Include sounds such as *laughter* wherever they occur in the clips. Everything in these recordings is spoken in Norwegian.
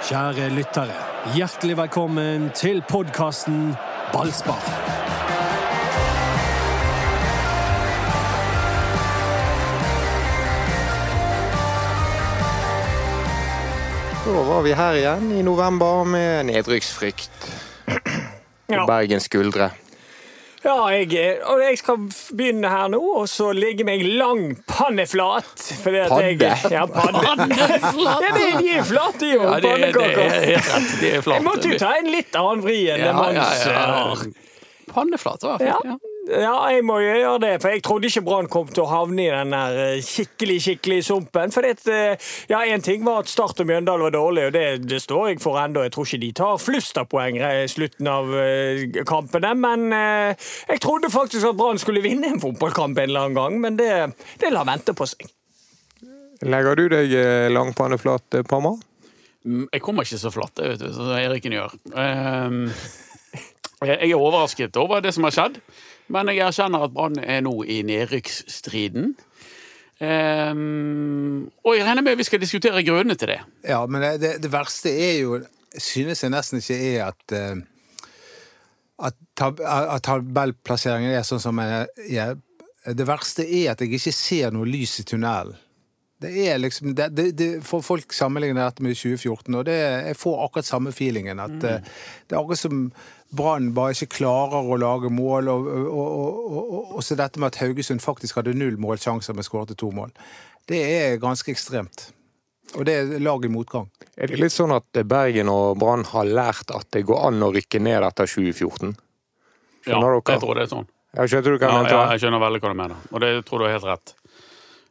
Kjære lyttere, hjertelig velkommen til podkasten Ballspar. Da var vi her igjen i november med nedrykksfrykt på Ja. Bergens skuldre. Ja, jeg, og jeg skal begynne her nå, og så legge meg lang panneflat. Fordi at Padde? Jeg, ja, padde. *laughs* ja, det, de er flate, jo. Ja, det, pannekaker. det det, er rett. De er flate. Jeg måtte jo ta en litt annen vri enn det Ja, ja, ja. har. Panneflate var Ja. fint. Ja. Ja, jeg må jo gjøre det, for jeg trodde ikke Brann kom til å havne i den der eh, skikkelig skikkelig sumpen. For det, eh, ja, Én ting var at Start og Mjøndalen var dårlig, og det, det står jeg for ennå. Jeg tror ikke de tar flust av poeng i slutten av eh, kampene. Men eh, jeg trodde faktisk at Brann skulle vinne en fotballkamp en eller annen gang, men det, det lar vente på seg. Legger du deg eh, langpanneflat, Pamma? Mm, Jeg kommer ikke så flatt, vet du, som Eriken gjør. Ehm, jeg jeg er overrasket over det som har skjedd, men jeg erkjenner at Brann er nå i nedrykksstriden. Um, og jeg regner med vi skal diskutere grunnene til det. Ja, men det, det, verste er jo Synes jeg nesten ikke er at uh, at, tab at tabellplasseringen er sånn som den er. Det verste er at jeg ikke ser noe lys i tunnelen. Det er liksom, det, det, det, for Folk sammenligner dette med 2014, og det, jeg får akkurat samme feelingen. At mm. Det er akkurat som Brann bare ikke klarer å lage mål. Og, og, og, og, så dette med at Haugesund faktisk hadde null målsjanser, men skåret to mål. Det er ganske ekstremt. Og det er lag i motgang. Er det litt sånn at Bergen og Brann har lært at det går an å rykke ned etter 2014? Ja, dere? jeg tror det er sånn. Jeg hva Ja, jeg ja, jeg skjønner veldig hva du mener, og det tror du er helt rett.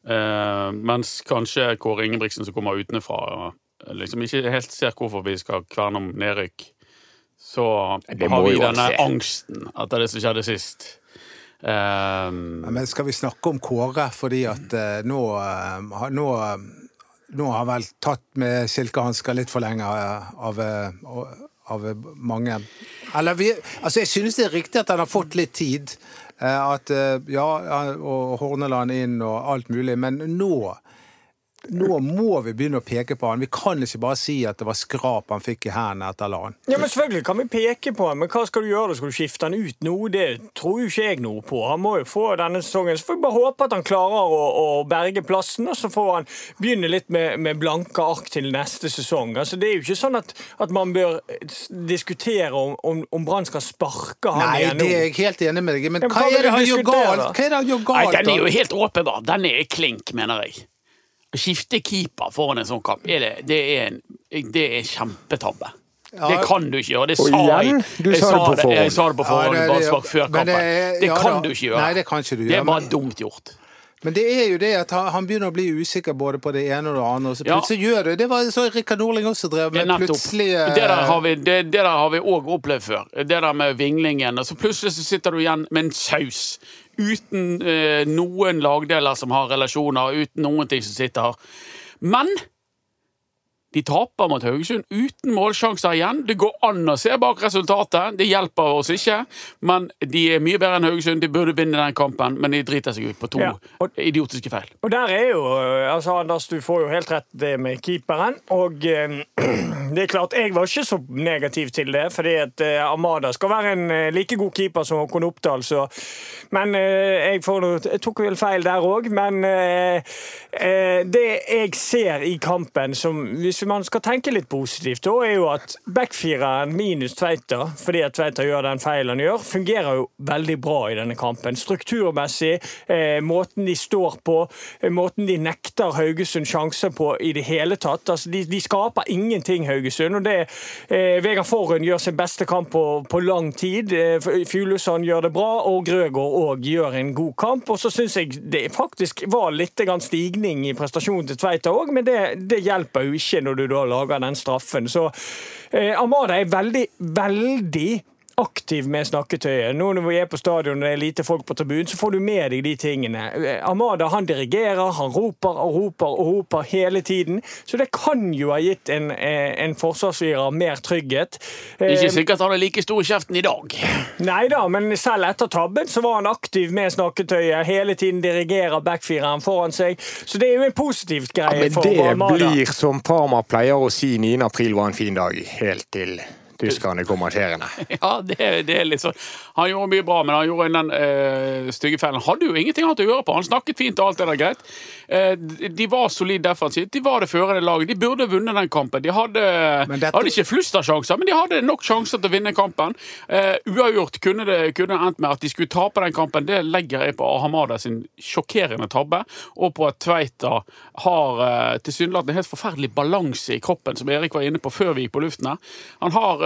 Eh, mens kanskje Kåre Ingebrigtsen som kommer utenfra, liksom ikke helt ser hvorfor vi skal kverne om nedrykk, så har vi denne se. angsten etter det som skjedde sist. Eh, Men skal vi snakke om Kåre fordi at eh, nå, eh, nå, eh, nå har han vel tatt med silkehansker litt for lenge av, av, eh, av mange. Eller vi, altså jeg synes det er riktig at han har fått litt tid. Eh, At eh, ja, og Horneland inn og alt mulig, men nå nå må vi begynne å peke på han. Vi kan ikke bare si at det var skrap han fikk i hendene etter LAN. Ja, men Selvfølgelig kan vi peke på han, men hva skal du gjøre? Skal du skifte han ut nå? Det tror jo ikke jeg noe på. Han må jo få denne sesongen. Så får vi bare håpe at han klarer å, å berge plassen, og så får han begynne litt med, med blanke ark til neste sesong. Altså, Det er jo ikke sånn at, at man bør diskutere om, om, om Brann skal sparke han Nei, igjen nå. Nei, det er jeg helt enig med deg i, men Ja, men hva hva er det han gjør galt? Hva er det han gjør galt? Nei, den er jo helt åpenbar. Den er klink, mener jeg. Å skifte keeper foran en sånn kamp, er det, det, er en, det er kjempetabbe. Det kan du ikke gjøre. Det sa igjen, jeg. du jeg sa det. Jeg sa det på Ja, forhånd, det- bare det- før kampen. det- Det, kan da. du ikke gjøre. Nei, det kan ikke du Det er bare men- dumt gjort. Men det er jo det at han begynner å bli usikker både på det ene og det andre. Og så Ja. plutselig gjør det. Det var så Rikard Norling også drev med. Plutselig eh, Det der har vi det, det der har vi òg opplevd før. Det der med vinglingen. Og så plutselig så sitter du igjen med en saus. Uten eh, noen lagdeler som har relasjoner, uten noen ting som sitter her. Men de taper mot Haugesund uten målsjanser igjen. Det går an å se bak resultatet. Det hjelper oss ikke. Men de er mye bedre enn Haugesund. De burde vinne den kampen, men de driter seg ut på to Ja, og- idiotiske feil. Og der er jo, altså Anders, du får jo helt rett det med keeperen. Og eh, *clears throat* det er klart, jeg var ikke så negativ til det, fordi at eh, Amada skal være en eh, like god keeper som Håkon Oppdal, så Men eh, jeg, får, jeg tok vel feil der òg. Men eh, eh, det jeg ser i kampen, som hvis man skal tenke litt positivt, da er jo at backfireren minus Tveita, fordi at Tveita gjør den feilen han gjør, fungerer jo veldig bra i denne kampen. Strukturmessig, eh, måten de står på, eh, måten de nekter Haugesund sjanser på i det hele tatt. Altså, de, de skaper ingenting, Haugesund. og det eh, Vegard Forhund gjør sin beste kamp på, på lang tid. Eh, Fuglesson gjør det bra, og Grøgaard òg gjør en god kamp. Og så syns jeg det faktisk var litt stigning i prestasjonen til Tveita òg, men det, det hjelper jo ikke når du da lager den straffen. Så eh, Amada er veldig, veldig aktiv med snakketøyet. Nå når vi er på stadion og det er lite folk på tribunen, så får du med deg de tingene. Eh, Amada han dirigerer, han roper og roper og roper hele tiden. Så det kan jo ha gitt en, eh, en forsvarsfyrer mer trygghet. Eh, Ikke sikkert han er like stor i kjeften i dag. Nei da, men selv etter tabben så var han aktiv med snakketøyet. Hele tiden dirigerer backfireren foran seg. Så det er jo en positiv Ja, greie men for det blir som Parma pleier å si 9. april var en fin dag, helt til tyskerne kom marsjerende. *laughs* Ja, det, det er litt sånn. Han gjorde mye bra, men han gjorde den eh, stygge feilen. Han hadde jo ingenting annet å gjøre på. Han snakket fint og alt det der greit. Eh, de- var solid defensivt. De var det førende laget. De burde vunnet den kampen. De hadde, dette- hadde ikke flust av sjanser, men de hadde nok sjanser til å vinne kampen. Eh, uavgjort kunne det kunne endt med at de skulle tape den kampen. Det legger jeg på Ahamada sin sjokkerende tabbe, og på at Tveita har eh, tilsynelatende en helt forferdelig balanse i kroppen, som Erik var inne på før vi gikk på luften her. Han, har,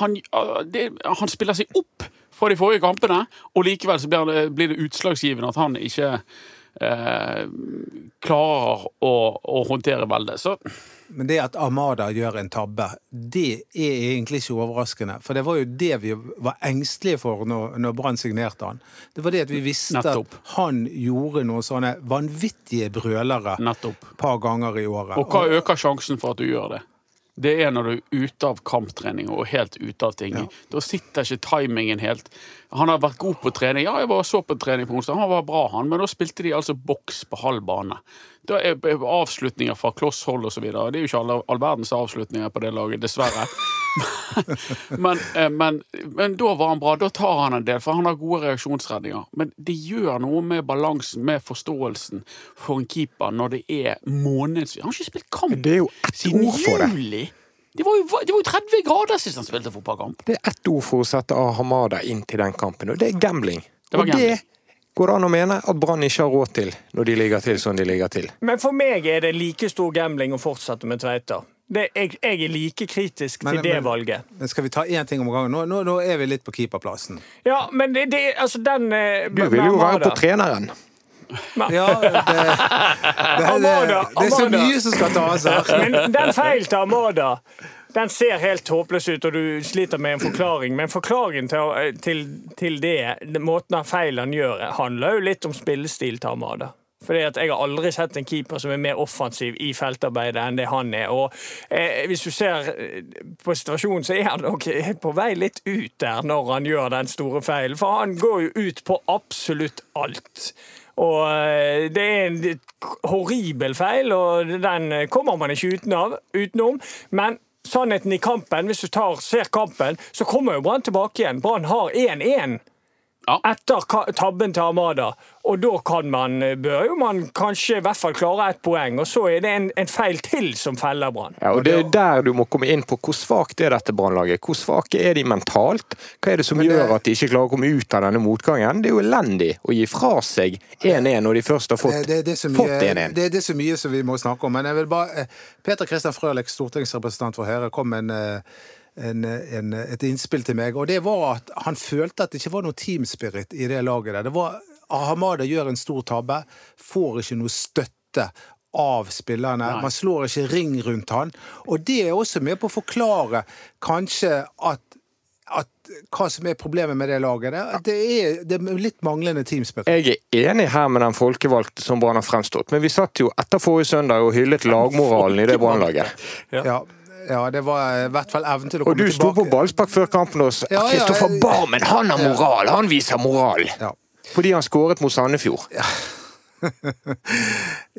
han, det, han spiller seg opp fra de forrige kampene, og likevel så blir det, blir det utslagsgivende at han ikke eh, klarer å, å håndtere veldet. Så Men det at Amada gjør en tabbe, det er egentlig ikke overraskende. For det var jo det vi var engstelige for når, når Brann signerte han. Det var det at vi visste Nettopp. at han gjorde noen sånne vanvittige brølere et par ganger i året. Og hva øker sjansen for at du gjør det? Det er når du er ute av kamptrening og helt ute av ting. Da sitter ikke timingen helt. Han har vært god på trening. Ja, jeg var så på trening på onsdag, han var bra, han, men da spilte de altså boks på halv bane. Da er er avslutninger fra klosshold videre. Det er jo ikke all, all verdens avslutninger på det laget, dessverre. *laughs* men, eh, men, men da var han bra. Da tar han en del, for han har gode reaksjonsredninger. Men det gjør noe med balansen, med forståelsen for en keeper når det er månedsvis Han har ikke spilt kamp Det er jo ett siden ord for juli! Det var, jo, det var jo 30 grader sist han spilte fotballkamp. Det er ett ord for å sette Ahamada inn til den kampen, og det er gambling. Det var og gambling. det går det an å mene at Brann ikke har råd til når de ligger til som de ligger til. Men for meg er det like stor gambling å fortsette med Tveita. Det, jeg, jeg er like kritisk Men- til det men- valget. Men skal vi ta én ting om gangen? Nå, nå, nå er vi litt på keeperplassen. Ja, men det, det altså den eh, Du vil jo være på treneren. Ja, det, det, Amada, det er så Amada. mye som skal tas her. Men den feilen til Amada den ser helt håpløs ut, og du sliter med en forklaring. Men forklaringen til, til, til det, måten han feil han gjør, handler jo litt om spillestil til Amada. Fordi at Jeg har aldri sett en keeper som er mer offensiv i feltarbeidet enn det han er. Og eh, Hvis du ser eh, på situasjonen, så er han nok eh, på vei litt ut der når han gjør den store feilen. For han går jo ut på absolutt alt. Og eh, det er en horribel feil, og den kommer man ikke utenom. utenom. Men sannheten i kampen, hvis du tar, ser kampen, så kommer jo Brann tilbake igjen. Brann har 1-1 Ja. Etter tabben til Amada. Og da kan man, eh, bør jo man kanskje i hvert fall klare ett poeng. Og så er det en, en feil til som feller Brann. Ja, og Det er der du må komme inn på hvor svakt er dette Brannlaget. Hvor svake er de mentalt? Hva er det som det- gjør at de ikke klarer å komme ut av denne motgangen? Det er jo elendig å gi fra seg 1-1 når de først har fått, Det, det, det, er 1-1. det, er så mye som vi må snakke om. Men jeg vil bare eh, Peter Kristian Frølich, stortingsrepresentant for Høyre, kom med en, eh, en, en, et innspill til meg. Og det var at han følte at det ikke var noe teamspirit i det laget der. Det var Ahamada gjør en stor tabbe, får ikke noe støtte av spillerne. Nei. Man slår ikke ring rundt han. Og det er også med på å forklare kanskje at at hva som er problemet med det laget. Det, det, er, det er litt manglende teamspirit. Jeg er enig her med den folkevalgte som Brann har fremstått, men vi satt jo etter forrige søndag og hyllet lagmoralen i det *laughs* Brannlaget. Ja, ja, det var i hvert fall evnen til å Og komme du sto på ballspark før kampen hos Ja, ja, Kristoffer jeg- Barmen, han har moral! Han viser moral! Ja. Fordi han skåret mot Sandefjord. *laughs*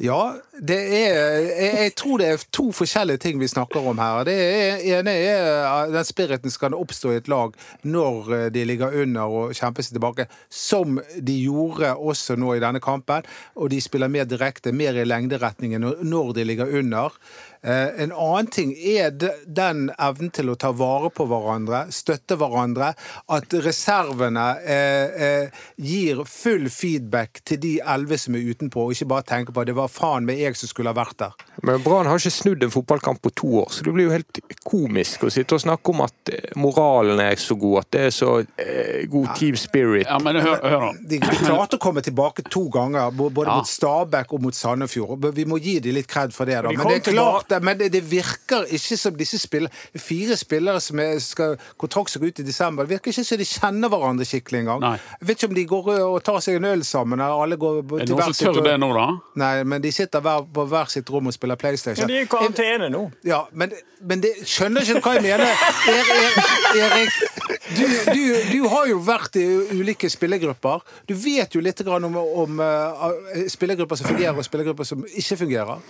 Ja, det er jeg, jeg tror det er to forskjellige ting vi snakker om her. Det er, ene er at den spiriten skal oppstå i et lag når eh, de ligger under og kjemper seg tilbake, som de gjorde også nå i denne kampen. Og de spiller mer direkte, mer i lengderetningen når de ligger under. Eh, En annen ting er den evnen til å ta vare på hverandre, støtte hverandre. At reservene eh, eh, gir full feedback til de elleve som er utenpå, og ikke bare tenke på at det var faen meg jeg som skulle ha vært der. Men Brann har ikke snudd en fotballkamp på to år, så det blir jo helt komisk å sitte og snakke om at moralen er så god, at det er så eh, god team spirit. Ja, men hør, hør nå. De klarte å komme tilbake to ganger, både Ja. mot Stabæk og mot Sandefjord. Vi må gi dem litt kred for det. da. Men det er klart, det, men det, det virker ikke som disse spillere Fire spillere som er, skal kontrakt seg ut i desember. Det virker ikke som de kjenner hverandre skikkelig engang. Nei. Jeg vet ikke om de går og tar seg en øl sammen. Eller alle går Er det til noen som tør det nå, da? Nei, men de sitter hver, på hver sitt rom og spiller PlayStation. Men de er i karantene nå. Ja, men, men det, skjønner ikke du hva jeg mener? Er, er, Erik, du, du, du har jo vært i ulike spillergrupper. Du vet jo litt grann om, om eh, spillergrupper som fungerer, og spillergrupper som ikke fungerer.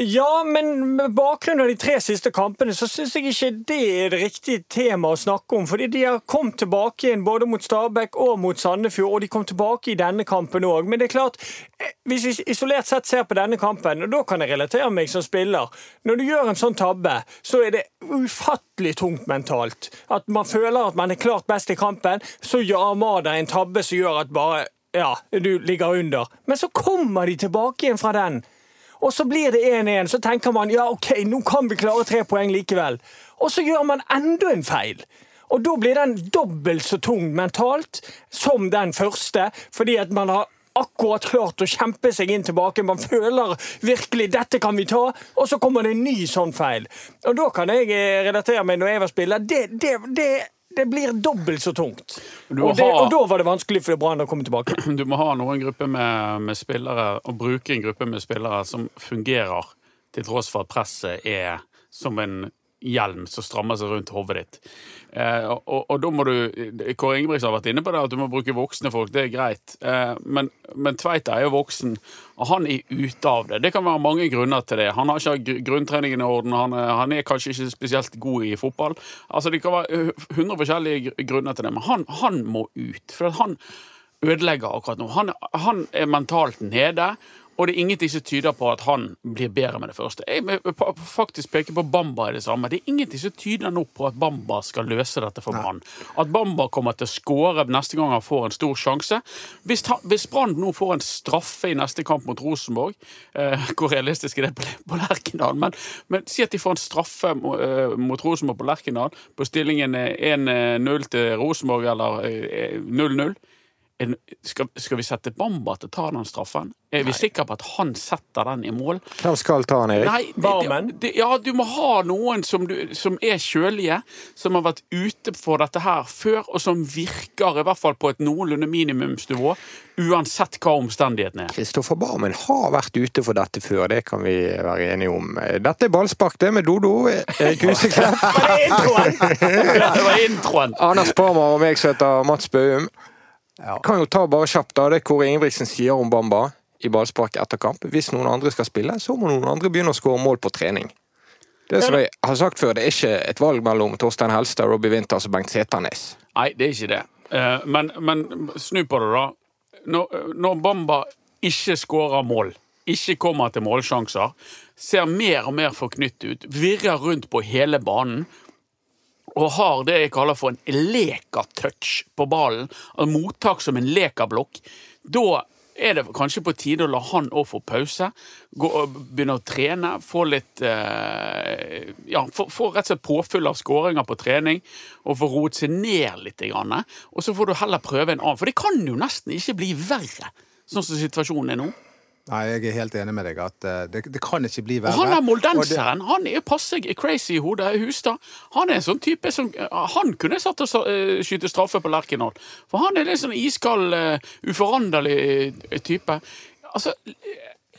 Ja, men med bakgrunn av de tre siste kampene, så syns jeg ikke det er det riktige tema å snakke om. Fordi de har kommet tilbake igjen både mot Stabæk og mot Sandefjord, og de kom tilbake i denne kampen òg. Men det er klart, eh, hvis vi isolert sett ser på denne kampen, og da kan jeg relatere meg som spiller Når du gjør en sånn tabbe, så er det ufattelig tungt mentalt. At man føler at man er klart best i kampen, så gjør Amada en tabbe som gjør at bare ja, du ligger under. Men så kommer de tilbake igjen fra den. Og så blir det 1-1, så tenker man ja, ok, nå kan vi klare tre poeng likevel. Og så gjør man enda en feil. Og da blir den dobbelt så tung mentalt som den første, fordi at man har akkurat klart å kjempe seg inn tilbake. Man føler virkelig 'dette kan vi ta', og så kommer det en ny sånn feil. Og da kan jeg eh, relatere meg når jeg var spiller. Det, det, det, det blir dobbelt så tungt. Og, det, ha, og da var det vanskelig for Brann å komme tilbake. *clears throat* Du må ha noen grupper med, med spillere, og bruke en gruppe med spillere som fungerer, til tross for at presset er som en hjelm som strammer seg rundt hodet ditt. Eh, og, og, da må du Kåre Ingebrigtsen har vært inne på det, at du må bruke voksne folk. Det er greit. Eh, men, men Tveita er jo voksen, han er ute av det. Det kan være mange grunner til det. Han har ikke gr- grunntreningen i orden, han er, han er kanskje ikke spesielt god i fotball. Altså Det kan være hundre 100 forskjellige grunner til det, men han, han må ut. For han ødelegger akkurat nå. Han, han er mentalt nede. Og det er ingenting som tyder på at han blir bedre med det første. Jeg vil faktisk peke på Bamba i det samme. Det er ingenting som tyder nå på at Bamba skal løse dette for Brann. At Bamba kommer til å skåre neste gang han får en stor sjanse. Hvis, han- hvis Brann nå får en straffe i neste kamp mot Rosenborg eh, *laughs* Hvor realistisk er det på, på Lerkendal? Men, men si at de får en straffe eh, mot Rosenborg på Lerkendal på stillingen eh, 1-0 til Rosenborg eller eh, 0-0. En- Skal, skal vi sette Bamba til å ta den straffen? Er vi sikre på at han setter den i mål? Hvem skal ta den, Erik? Nei, Barmen? det- Ja, du må ha noen som, du, som er kjølige, som har vært ute for dette her før, og som virker i hvert fall på et noenlunde minimumsnivå, uansett hva omstendighetene er. Kristoffer Barmen har vært ute for dette før, det kan vi være enige om. Dette er ballspark, det med Dodo. Erik Huseklepp, *laughs* Det var introen! Anders Parmar og meg som heter Mats Bøhum. Kan jo ta bare kjapt da, det Kåre Ingebrigtsen sier om Bamba i ballspark etter kamp. Hvis noen andre skal spille, så må noen andre begynne å skåre mål på trening. Det som jeg har sagt før, det er ikke et valg mellom Torstein Helstad, Robbie Winters og Bengt Seternes. Nei, det er ikke det. Eh, Men, men snu på det, da. Når, når Bamba ikke skårer mål, ikke kommer til målsjanser, ser mer og mer forknytt ut, virrer rundt på hele banen, og har det jeg kaller for en lekatouch på ballen, og mottak som en lekablokk, da er det kanskje på tide å la han òg få pause. Gå, begynne å trene. Få litt eh, Ja, få, få rett og slett påfyll av skåringer på trening. Og få roet seg ned litt. Grann, og så får du heller prøve en annen. For det kan jo nesten ikke bli verre, sånn som situasjonen er nå. Nei, jeg er helt enig med deg at eh, det, det kan ikke bli Og han er det- moldenseren. Han er passe crazy i hodet. Hustad. Han er en sånn type som Han kunne satt og eh, skyte straffe på Lerkendal. For han er litt sånn iskald, eh, uforanderlig eh, type. Altså,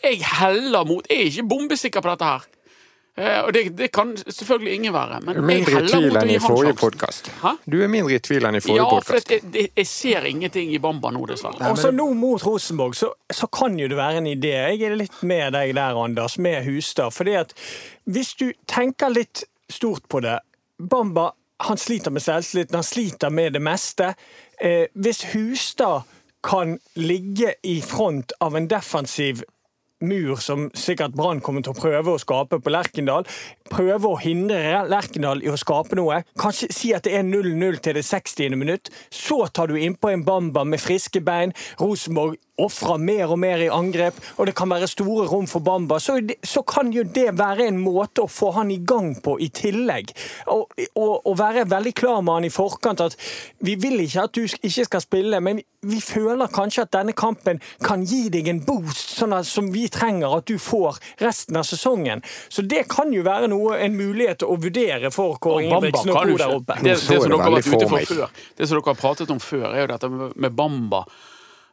jeg heller mot Jeg er ikke bombesikker på dette her. Eh, Og det, det kan selvfølgelig ingen være. Men jeg Mindre i heller tvil mot å enn gi i forrige podkast. Du er mindre i tvil enn i forrige Ja, for jeg, jeg, jeg ser ingenting i Bamba nå, dessverre. Og så nå mot Rosenborg, så, så kan jo det være en idé. Jeg er litt med deg der, Anders, med Hustad. Fordi at hvis du tenker litt stort på det Bamba han sliter med selvtilliten, han sliter med det meste. Eh, hvis Hustad kan ligge i front av en defensiv mur som sikkert Brann kommer til å prøve å skape på Lerkendal. Prøve å hindre Lerkendal i å skape noe. Kanskje si at det er 0-0 til det 60. minutt. Så tar du innpå en Bamba med friske bein. Rosenborg ofrer mer og mer i angrep, og det kan være store rom for Bamba, så, så kan jo det være en måte å få han i gang på i tillegg. Og, og, og være veldig klar med han i forkant at vi vil ikke at du ikke skal spille, men vi føler kanskje at denne kampen kan gi deg en boost sånn at, som vi trenger at du får resten av sesongen. Så det kan jo være noe, en mulighet å vurdere for Kåre Ingebrigtsen og Bamba, der oppe. Det, det, som det dere har som dere pratet om før, er jo dette med, med Bamba.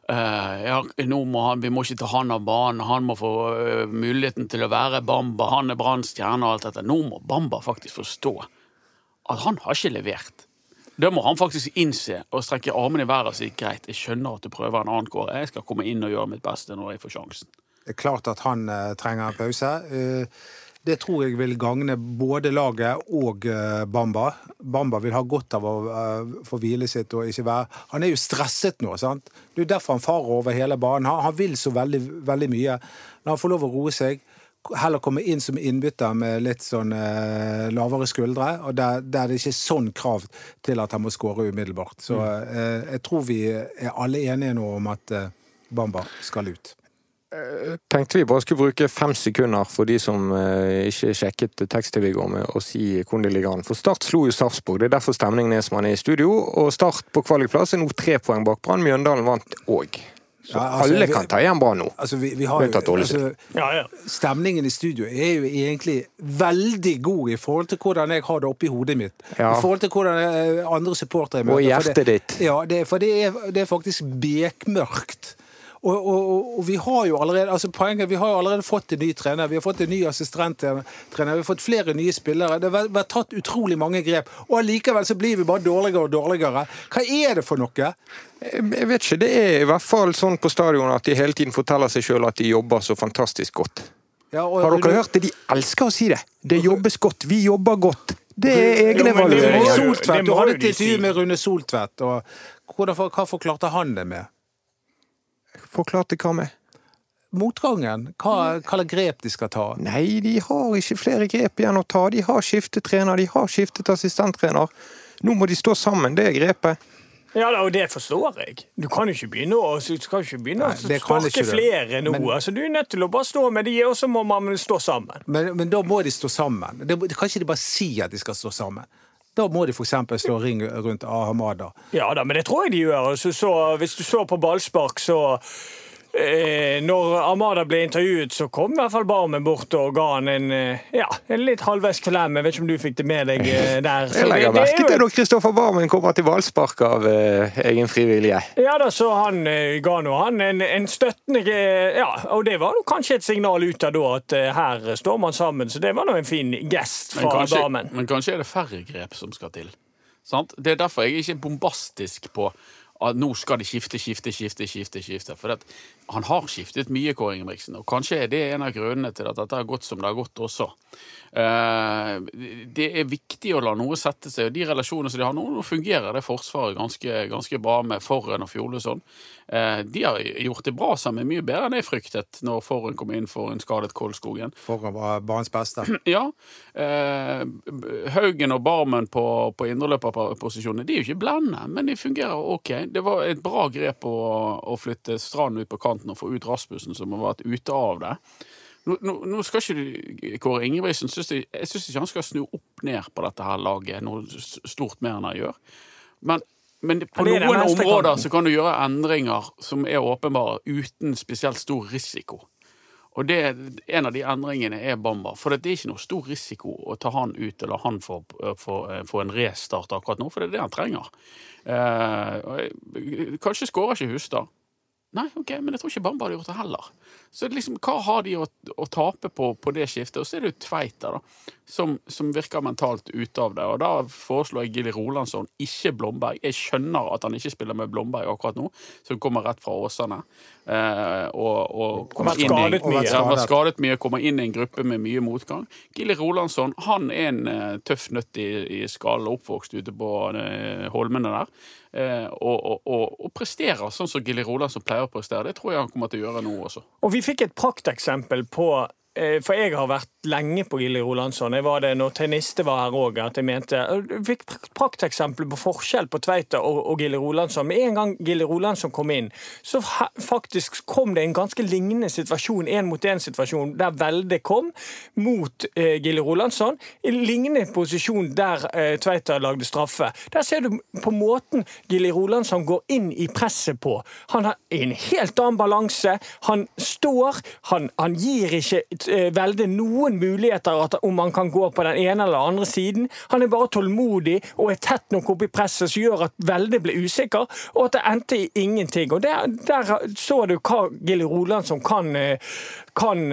Eh, ja, nå må han, vi må ikke ta han av banen, han må få eh, muligheten til å være Bamba. Han er Branns stjerne og alt dette. Nå må Bamba faktisk forstå at han har ikke levert. Da må han faktisk innse og strekke armene i været og si greit, jeg skjønner at du prøver en annen kår. Jeg skal komme inn og gjøre mitt beste når jeg får sjansen. Det er klart at han uh, trenger en pause. Eh, det tror jeg vil gagne både laget og eh, Bamba. Bamba vil ha godt av å eh, få hvile sitt og ikke være Han er jo stresset nå, sant? Det er derfor han farer over hele banen. Han, han vil så veldig, veldig mye. Når han får lov å roe seg, heller komme inn som innbytter med litt sånn eh, lavere skuldre, og der, der det ikke er sånn krav til at han må skåre umiddelbart. Så eh, jeg tror vi er alle enige nå om at eh, Bamba skal ut. Tenkte vi bare skulle bruke fem sekunder for de som eh, ikke sjekket tekst-TV i går med å si hvordan det ligger an. For Start slo jo Sarpsborg, det er derfor stemningen er som han er i studio. Og Start på kvalikplass er nå tre poeng bak Brann. Mjøndalen vant òg. Så Ja, altså, alle kan ta igjen Brann nå. Altså, vi, vi har jo, altså, Ja, ja. Stemningen i studio er jo egentlig veldig god i forhold til hvordan jeg har det oppi hodet mitt. Ja. I forhold til hvordan eh, andre supportere møter. Og hjertet ditt. Ja, det, for det er, det er faktisk bekmørkt. Og, og, og, vi har jo allerede altså poenget, vi har jo allerede fått en ny trener, vi har fått en ny assistenttrener, vi har fått flere nye spillere. Det har vært tatt utrolig mange grep, og allikevel så blir vi bare dårligere og dårligere. Hva er det for noe? Jeg vet ikke, Det er i hvert fall sånn på stadion at de hele tiden forteller seg sjøl at de jobber så fantastisk godt. Ja, og- Har dere hørt det? De elsker å si det. Det jobbes godt. Vi jobber godt. Det er egne det du hadde et intervju med Rune Soltvedt. og Hva forklarte han det med? Forklarte hva med? Motgangen? Hva, hva slags grep de skal ta? Nei, de har ikke flere grep igjen å ta. De har skiftet trener, de har skiftet assistenttrener. Nå må de stå sammen, det er grepet. Ja, og det forstår jeg. Du kan jo ikke begynne å, ikke begynne Nei, å sparke flere nå. Men- altså, du er nødt til å bare stå med de, og så må man stå sammen. Men, men da må de stå sammen. Det, kan ikke de bare si at de skal stå sammen? Da må de f.eks. slå ring rundt Ahamada. Ja da, men det tror jeg de gjør. Så, så, hvis du så på ballspark, så eh, Når Amada ble intervjuet, så kom i hvert fall Barmen bort og ga han en, eh, ja, en litt halvveis klem. Jeg vet ikke om du fikk det med deg eh, der. Så Jeg legger er merke til når Kristoffer Barmen kommer til valgspark av eh, egen fri vilje. Ja da, så han eh, ga nå han en, en støttende Ja, og det var kanskje et signal ut av da at eh, her står man sammen, så det var nå en fin gest Men fra kanskje, Barmen. men kanskje er det færre grep som skal til. Sant? Det er derfor jeg ikke er bombastisk på at nå skal de skifte, skifte, skifte. skifte, skifte. For at han har skiftet mye, Kåre Ingebrigtsen. Og kanskje er det en av grunnene til at dette har gått som det har gått også. Eh, det er viktig å la noe sette seg, og de relasjonene som de har nå, nå fungerer det Forsvaret ganske, ganske bra med Forren og Fjolesson. Eh, de har gjort det bra sammen, mye bedre enn jeg fryktet når Forren kom inn for en skadet Kolskogen. Forren var banens beste. *clears throat* Ja. Eh, Haugen og Barmen på, på indreløperposisjonene de er jo ikke blende, men de fungerer ok. Det var et bra grep å, å flytte Strand ut på kanten og få ut Rasmussen, som har vært ute av det. Nå, nå, nå skal ikke Kåre Ingebrigtsen synes jeg, jeg syns ikke han skal snu opp ned på dette her laget noe stort mer enn han gjør. Men, men på noen områder kanten. så kan du gjøre endringer som er åpenbare, uten spesielt stor risiko. Og det, En av de endringene er Bamba. For det er ikke noe stor risiko å ta han ut eller han få, få, få en restart akkurat nå, for det er det han trenger. Eh, kanskje skårer ikke Hustad. Nei, ok, men jeg tror ikke Bamba hadde gjort det heller. Så liksom, hva har de å, å tape på, på det skiftet? Og så er det jo Tveita, da, som, som virker mentalt ute av det. Og da foreslår jeg Gilly Rolandsson, ikke Blomberg. Jeg skjønner at han ikke spiller med Blomberg akkurat nå, som kommer rett fra Åsane. Eh, og, og kommer inn i-. Ja, har skadet mye, kommer inn i en gruppe med mye motgang. Gilly Rolandsson han er en uh, tøff nøtt i, i skallen, oppvokst ute på uh, holmene der. Eh, og, og, og, og presterer sånn som Gilly Rolandsson pleier å prestere. Det tror jeg han kommer til å gjøre nå også. Og vi fikk et prakteksempel på For jeg har vært lenge på Gilly Rolandsson. Jeg var det når Teniste var her òg, at jeg mente Jeg fikk prakteksempel på forskjell på Tveita og, og Gilly Rolandsson. Med en gang Gilly Rolandsson kom inn, så faktisk kom det en ganske lignende situasjon, én mot én-situasjon, der Velde kom mot eh, Gilly Rolandsson. I lignende posisjon der eh, Tveita lagde straffe. Der ser du på måten Gilly Rolandsson går inn i presset på. Han har en helt annen balanse. Han står, han, han gir ikke eh, Velde noen muligheter om han kan gå på den ene eller andre siden. Han er bare tålmodig og er tett nok oppe i presset som gjør at veldig ble usikker, og at det endte i ingenting. Og Der, der så du hva Gilly Rolandsson kan, eh, kan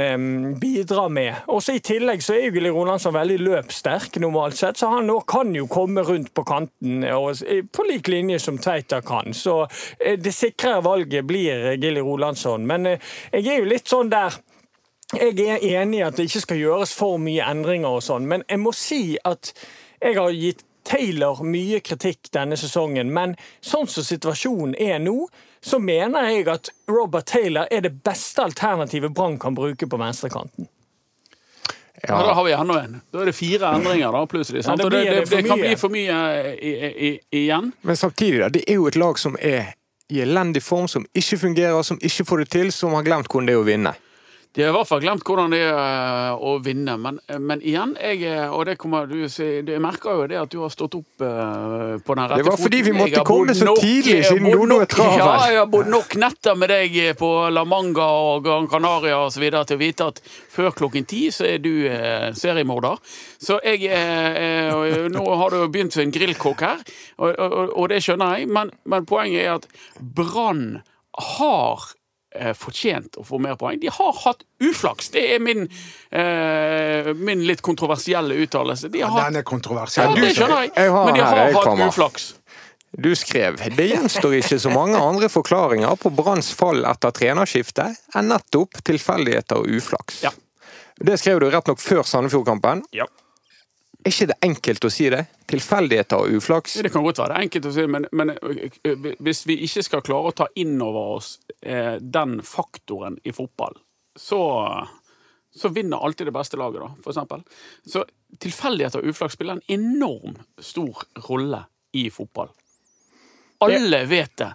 bidra med. Også I tillegg så er jo Gilly Rolandsson veldig løpssterk normalt sett, så han kan jo komme rundt på kanten eh, på lik linje som Tveita kan. Så det sikre valget blir Gilly Rolandsson. Men jeg er jo litt sånn der jeg er enig i at det ikke skal gjøres for mye endringer, og sånn, men jeg må si at jeg har gitt Taylor mye kritikk denne sesongen. Men sånn som situasjonen er nå, så mener jeg at Robert Taylor er det beste alternativet Brann kan bruke på venstrekanten. Ja. da har vi enda en. Da er det fire endringer, da, plutselig. Ja, det det, det, det det kan bli for mye i, i, igjen. Men samtidig, da, det er jo et lag som er i elendig form, som ikke fungerer, som ikke får det til, som har glemt hvordan det er å vinne. De har i hvert fall glemt hvordan det er eh, å vinne, men, men igjen, jeg, eh, og det kommer du si, Jeg merker jo det at du har stått opp eh, på den rette foten. Det var fordi vi måtte komme så nok- tidlig, siden Dodo er travel. Ja, jeg har bodd nok netter med deg på La Manga og Gran Canaria videre til å vite at før klokken ti så er du eh, seriemorder. Så jeg eh, Nå har du begynt som en grillkokk her, og, og, og det skjønner jeg, men, men poenget er at Brann har fortjent å få mer poeng. De har hatt uflaks. Det er min, eh, min litt kontroversielle uttalelse. De har hatt Den er kontroversiell. ja, det skjønner jeg, Jeg har men de har her, hatt kommer. uflaks. Du skrev det gjenstår ikke så mange andre forklaringer på Branns fall etter trenerskiftet enn nettopp tilfeldigheter og uflaks. Ja. Det skrev du rett nok før Sandefjord-kampen. Ja. Er ikke det enkelt å si det? Tilfeldigheter og uflaks? Det kan godt være det er enkelt å si, men, men hvis vi ikke skal klare å ta inn over oss eh, den faktoren i fotball, så, så vinner alltid det beste laget, da, for eksempel. Så tilfeldigheter og uflaks spiller en enorm stor rolle i fotball. Alle vet det.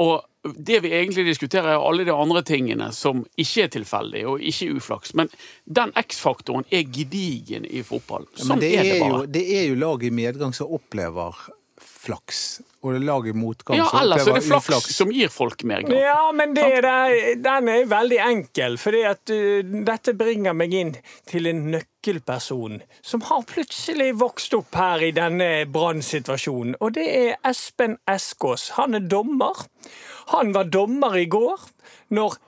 Og det vi egentlig diskuterer, er alle de andre tingene som ikke er tilfeldig og ikke uflaks. Men den X-faktoren er gedigen i fotball. Sånn Men det er det bare. jo, det er jo lag i medgang som opplever flaks, og det lager motgang Ja, ellers er det flaks, flaks som gir folk mer glad. Ja, men det den er veldig enkel. at uh, dette bringer meg inn til en nøkkelperson som har plutselig vokst opp her i denne brannsituasjonen. Og det er Espen Eskås. Han er dommer. Han var dommer i går når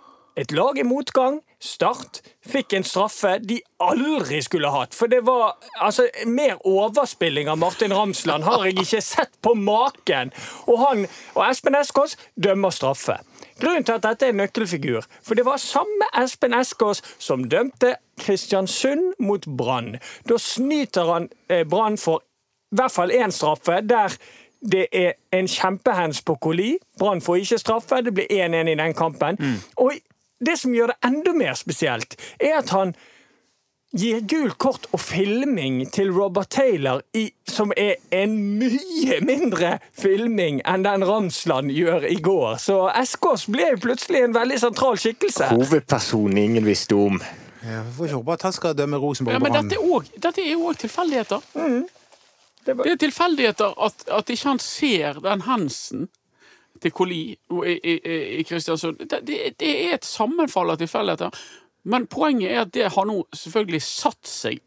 et lag i motgang, Start, fikk en straffe de aldri skulle hatt. For det var altså Mer overspilling av Martin Ramsland har jeg ikke sett på maken. Og han og Espen Eskås dømmer straffe. Grunnen til at dette er en nøkkelfigur, for det var samme Espen Eskås som dømte Kristiansund mot Brann. Da snyter han eh, Brann for i hvert fall én straffe, der det er en kjempehands på Koli. Brann får ikke straffe, det blir 1-1 i den kampen. Og det som gjør det enda mer spesielt, er at han gir gult kort og filming til Robert Taylor, i, som er en mye mindre filming enn den Ramsland gjør i går. Så Eskås ble plutselig en veldig sentral skikkelse. Hovedpersonen ingen visste om. Ja, vi får ikke håpe at han skal dømme Ja, Rosenborg men dette er, også, dette er jo òg tilfeldigheter. Det var- Det er tilfeldigheter at, at ikke han ser den Hansen til Koli i, i, i Kristiansund. Det, det, det er et sammenfall av tilfeldigheter. Men poenget er at det har nå selvfølgelig satt seg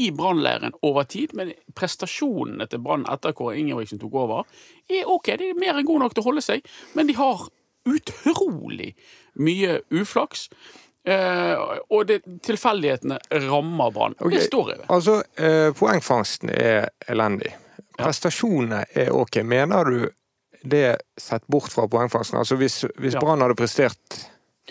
i brannleiren over tid. Men prestasjonene til Brann etter Kåre Ingebrigtsen tok over, er OK. De er mer enn gode nok til å holde seg, men de har utrolig mye uflaks. Eh, og det, tilfeldighetene rammer Brann. Okay. Det står i det. Altså, eh, poengfangsten er elendig. Prestasjonene er ok. Mener du det sett bort fra poengfangsten? Altså hvis, hvis Ja. Brann hadde prestert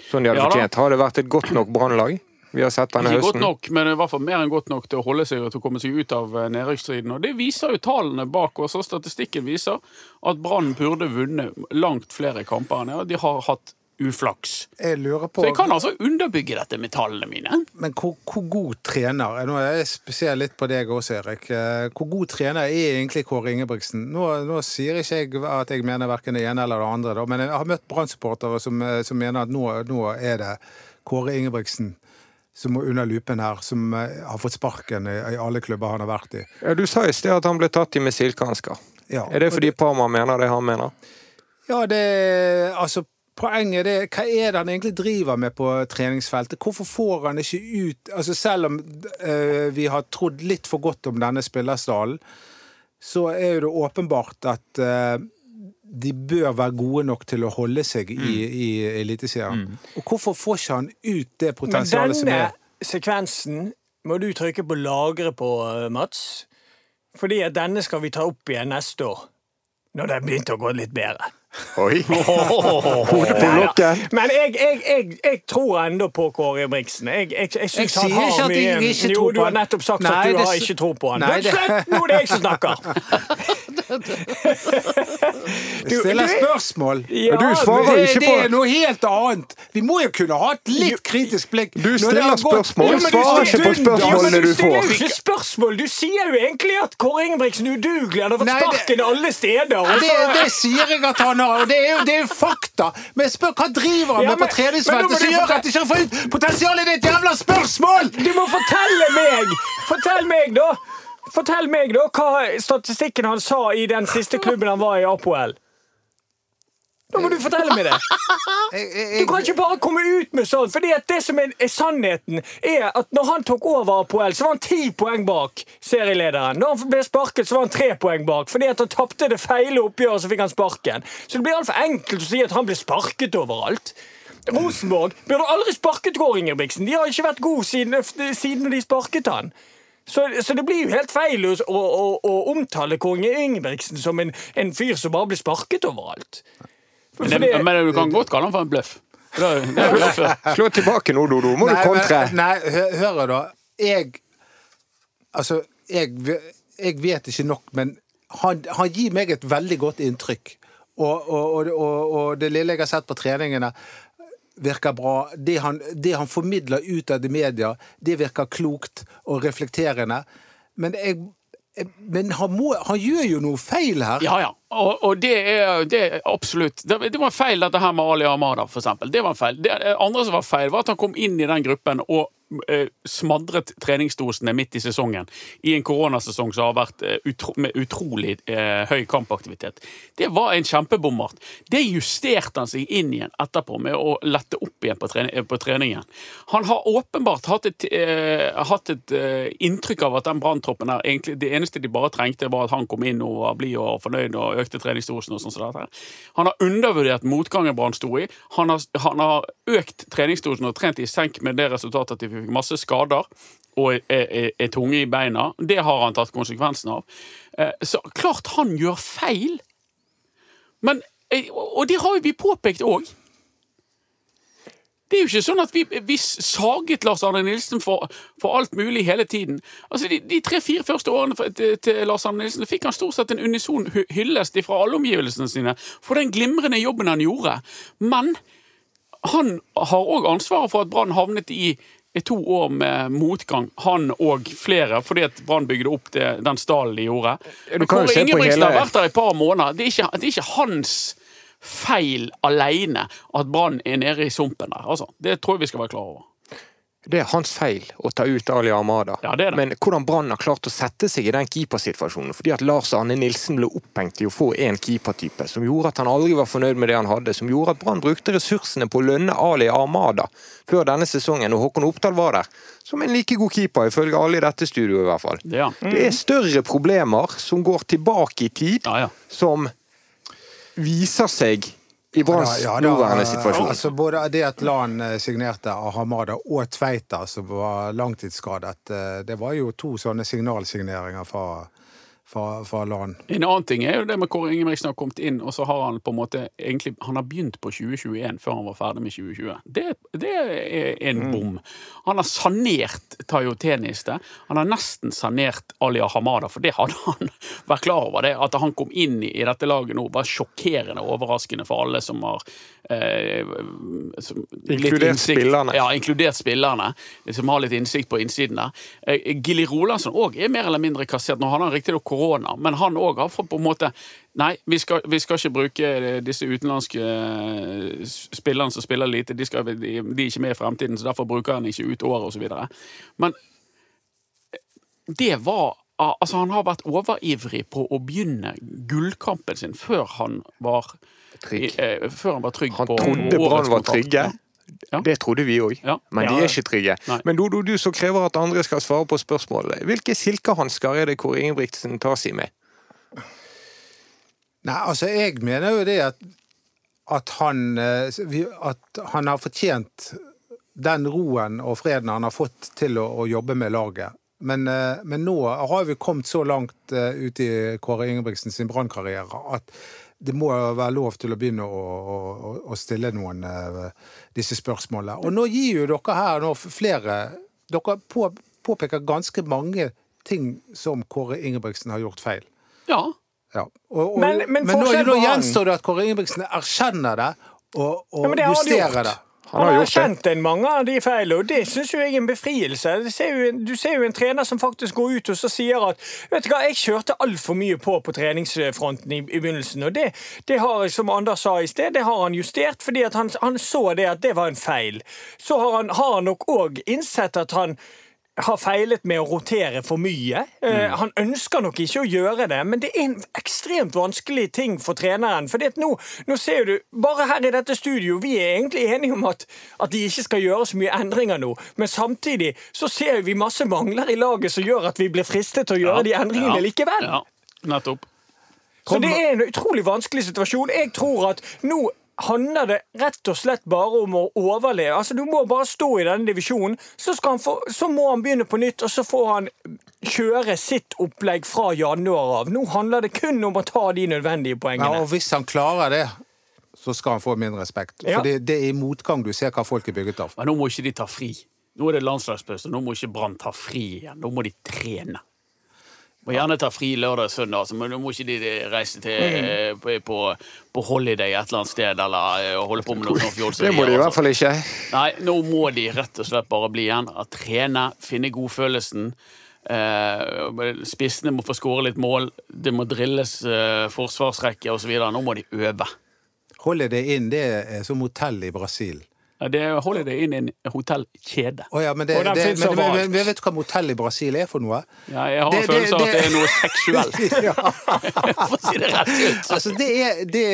sånn de hadde Ja fortjent, har det vært et godt nok Brannlag? Vi har sett denne Ikke godt nok, men i hvert fall mer enn godt nok til å holde seg og til å komme seg ut av eh, nedrykksstriden. Og det viser jo tallene bak oss, og statistikken viser at Brann burde vunnet langt flere kamper enn det. De har hatt uflaks. Jeg lurer på Så jeg kan altså underbygge dette med tallene mine. Men hvor, hvor god trener Nå er jeg spesielt litt på deg også, Erik. Eh, Hvor god trener er egentlig Kåre Ingebrigtsen? Nå, nå sier ikke jeg at jeg mener verken det ene eller det andre, da, men jeg har møtt Brann-supportere som, eh, som mener at nå, nå er det Kåre Ingebrigtsen som må under lupen her, som eh, har fått sparken i, i alle klubber han har vært i. Ja, du sa i sted at han ble tatt i missilkansker. Ja, Er det fordi fordi Parma mener det han mener? Ja, det Altså, poenget er Hva er det han egentlig driver med på treningsfeltet? Hvorfor får han ikke ut Altså, selv om uh, vi har trodd litt for godt om denne spillerstallen, så er jo det åpenbart at uh, de bør være gode nok til å holde seg i, i Eliteserien. Og hvorfor får ikke han ut det potensialet som er denne sekvensen må du trykke på lagre på, eh, Mats. Fordi at denne skal vi ta opp igjen neste år. Når det har begynt å gå litt bedre. Oi! *laughs* Hodet på blokken. Men jeg, jeg, jeg, jeg tror ennå på Kåre Ingebrigtsen. Jeg, jeg, jeg, synes Jeg han sier har ikke at jeg mye ikke Jo, du har nettopp sagt Nei, at du det har ikke tro på han. Nei, det- Slutt! Nå er det jeg som snakker! *laughs* *laughs* Jeg stiller spørsmål. Ja, du svarer Det, ikke det er noe helt annet. Vi må jo kunne ha et litt kritisk blikk. Du stiller spørsmål, Ja, du svarer ikke på spørsmålene du får. du stiller får. jo ikke spørsmål. Du sier jo egentlig at Kåre Ingebrigtsen udugelig. Han har fått Nei, det- sparken alle steder. og Det, så- det sier jeg at han har, og det er jo, det er fakta. Men jeg spør, hva driver han Ja, med men- på men må treningsfeltet som gjør at de ikke får ut potensialet i ditt jævla spørsmål?! Du må fortelle meg! Fortell meg, da! Fortell meg da hva statistikken han sa i den siste klubben han var i, Apoel. Da må du fortelle meg det. *laughs* Du kan ikke bare komme ut med sånn. Fordi at det som er, er sannheten, er at når han tok over Apoel, så var han ti poeng bak serielederen. Når han ble sparket, så var han tre poeng bak. Fordi at han tapte det feile oppgjøret, så fikk han sparken. Så det blir altfor enkelt å si at han ble sparket overalt. Rosenborg burde aldri sparket Kåre Ingebrigtsen. De har ikke vært gode siden, siden de sparket han. Så, så det blir jo helt feil å, å, å, omtale konge Ingebrigtsen som en, en fyr som bare blir sparket overalt. For Men, det- det, men du kan godt kalle han for en bløff. *laughs* Slå tilbake nå, Dodo. Må du Nei, kontre. men- Nei, hø- hør da. Jeg Altså, jeg, jeg vet ikke nok, men han, han gir meg et veldig godt inntrykk. Og, og, og, og, og det lille jeg har sett på treningene, virker bra. Det han, det han formidler utad i media, det virker klokt og reflekterende. Men, jeg, jeg, men han, må, han gjør jo noe feil her. Ja, ja. Og, og det, er, det er absolutt det, det var feil, dette her med Ali Amada, for eksempel. Det var feil. Det andre som var feil, var at han kom inn i den gruppen og eh, smadret treningsdosene midt i sesongen. I en koronasesong som har vært eh, utro, med utrolig eh, høy kampaktivitet. Det var en kjempebommert. Det justerte han seg inn igjen etterpå med å lette opp igjen på, trening, på treningen. Han har åpenbart hatt et, eh, hatt et inntrykk av at den branntroppen her egentlig Det eneste de bare trengte, var at han kom inn og var blid og fornøyd og økte treningsdosen og sånn som dette. Han har undervurdert motgangen Brann sto i. Han har, han har økt treningsdosen og trent i senk med det resultatet at de fikk masse skader og er, er, er tunge i beina. Det har han tatt konsekvensen av. Eh, Så klart han gjør feil. Men, eh, og det har jo vi påpekt òg. Det er jo ikke sånn at vi, vi saget Lars Arne Nilsen for, for alt mulig hele tiden. Altså De, de tre-fire første årene til, til Lars Arne Nilsen fikk han stort sett en unison hyllest fra alle omgivelsene sine for den glimrende jobben han gjorde. Men han har òg ansvaret for at Brann havnet i to år med motgang, han og flere, fordi at Brann bygde opp det, den stallen de gjorde. Kåre Ingebrigtsen hele- har vært der i et par måneder. Det er ikke, det er ikke hans feil alene at Brann er nede i sumpen der. Altså, det tror jeg vi skal være klar over. Det er hans feil å ta ut Ali Amada. Ja, det er det. Men hvordan Brann har klart å sette seg i den keepersituasjonen fordi at Lars Arne Nilsen ble opphengt i å få en keepertype som gjorde at han aldri var fornøyd med det han hadde, som gjorde at Brann brukte ressursene på å lønne Ali Amada før denne sesongen, og Håkon Oppdal var der. Som en like god keeper, ifølge alle i dette studioet i hvert fall. Det er. Det er større problemer som går tilbake i tid, Ja, ja. som viser seg i Branns Ja, ja, nåværende eh, situasjon. Altså både det at Lan signerte signerte Ahamada og Tveita, som var langtidsskadet, eh, det var jo to sånne signalsigneringer fra, fra, fra Lan. En annen ting er jo det med Kåre Ingebrigtsen har kommet inn, og så har han på en måte egentlig Han har begynt på 2021 før han var ferdig med 2020. Det, det er en bom. Han har sanert Tayo Teniste. Han har nesten sanert Alia Hamada, for det hadde han *laughs* vært klar over. det At han kom inn i, i dette laget nå, var sjokkerende overraskende for alle som har eh, som, Inkludert innsikt- spillerne. Ja, inkludert spillerne, som har litt innsikt på innsiden der. Eh, Gilly Rolandsson òg er mer eller mindre kassert. Nå har han riktignok korona, men han òg har fått på en måte Nei, vi skal, vi skal ikke bruke eh, disse utenlandske eh, spillerne som spiller lite. De, skal, de, de er ikke med i fremtiden, så derfor bruker han ikke ut året osv. Men det var Altså, han har vært overivrig på å begynne gullkampen sin før han var Trygg. eh, Før han var trygg Han på trodde Brann var trygge. Ja. Det trodde vi òg, Ja. men de er ikke trygge. Nei. Men Dodo, du som krever at andre skal svare på spørsmålet. Hvilke silkehansker er det Kåre Ingebrigtsen tar seg med? Nei, altså, jeg mener jo det at, at, han, eh, at han har fortjent den roen og freden han har fått til å, å jobbe med laget. Men, eh, men nå har vi kommet så langt ut i Kåre Ingebrigtsen sin brannkarriere at det må være lov til å begynne å, å, å stille noen uh, disse spørsmålene. Og nå gir jo dere her nå flere Dere på, påpeker ganske mange ting som Kåre Ingebrigtsen har gjort feil. Ja. Ja. Og, og, Men- men men nå, nå gjenstår det at Kåre Ingebrigtsen erkjenner det og, og Ja, det justerer det. Han Han har har gjort det. erkjent en mange av de feilene, og det syns jeg er en befrielse. Ser, jo, du ser jo en trener som faktisk går ut og så sier at vet du hva, jeg kjørte altfor mye på på treningsfronten i, i begynnelsen. Og det, det har, som Anders sa i sted, det har han justert fordi han, han så det at det var en feil. Så har han, har han nok òg innsett at han har feilet med å rotere for mye. Eh, Mm. han ønsker nok ikke å gjøre det, men det er en ekstremt vanskelig ting for treneren. For nå, nå ser du, bare her i dette studio, vi er egentlig enige om at, at de ikke skal gjøre så mye endringer nå. Men samtidig så ser vi masse mangler i laget som gjør at vi blir fristet til å gjøre de endringene Ja. likevel. Ja, nettopp. Så det er en utrolig vanskelig situasjon. Jeg tror at nå handler det rett og slett bare om å overleve. Altså, Du må bare stå i denne divisjonen, så, skal han få, så må han begynne på nytt, og så får han kjøre sitt opplegg fra januar av. Nå handler det kun om å ta de nødvendige poengene. Ja, og hvis han klarer det, så skal han få min respekt. Ja. For det, det er i motgang du ser hva folk er bygget av. Men nå må ikke de ta fri. Nå er det landslagspause, nå må ikke Brann ta fri igjen. Nå må de trene. Må gjerne ta fri lørdag og søndag, altså, men nå må ikke de reise til, eh, på, på, på holiday et eller annet sted eller eh, holde på med noe sånt fjolseri. Det må de i hvert altså. fall ikke. Nei, nå må de rett og slett bare bli igjen. og Trene, finne godfølelsen. Eh, spissene må få skåre litt mål. Det må drilles eh, forsvarsrekke osv. Nå må de øve. Holiday Inn det er som hotell i Brasil. Ja, Det er Holiday Inn i en hotellkjede. Å ja, men, det, det, men, men, men, men vet du hva motell i Brasil er for noe? Ja, jeg har Det- en følelse av det- at det er noe seksuelt. *laughs* ja. *laughs* For å si det rett ut. Altså, det er, det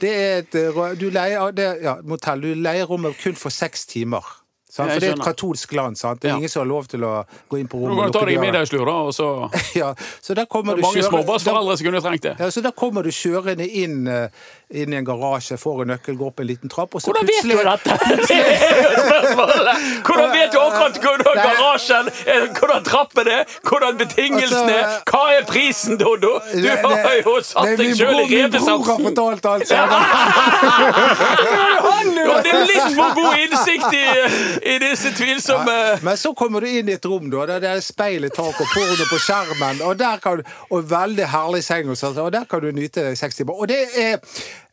det et eh, du leier, det, ja, motell. Du leier rommet kun for seks timer. Sant? For det er et katolsk land. Sant? Det er Ja. ingen som har lov til å gå inn på rommet. Du kan ta deg en middagslur, da, og så *laughs* Ja, så der kommer du Mange småbarnsforeldre som kunne trengt det. Ja, så Da kommer du kjørende inn, eh, inn i en garasje, får en nøkkel, går opp en liten trapp, og så Hvordan vet du dette? *laughs* Det er jo spørsmålet. Hvordan vet du akkurat hvordan garasjen er, hvordan trappen er, hvordan betingelsene er? Altså, Hva er prisen, Dodo? Du har jo satt er deg sjøl i bror- Min bror har fortalt alt sammen. Du hadde litt for god innsikt i, i disse tvilsomme Men så kommer du inn i et rom, da, der det er speil i taket og porno på skjermen, og, der kan, du- og veldig herlig seng, og, sånt, og der kan du nyte seks timer. Og det er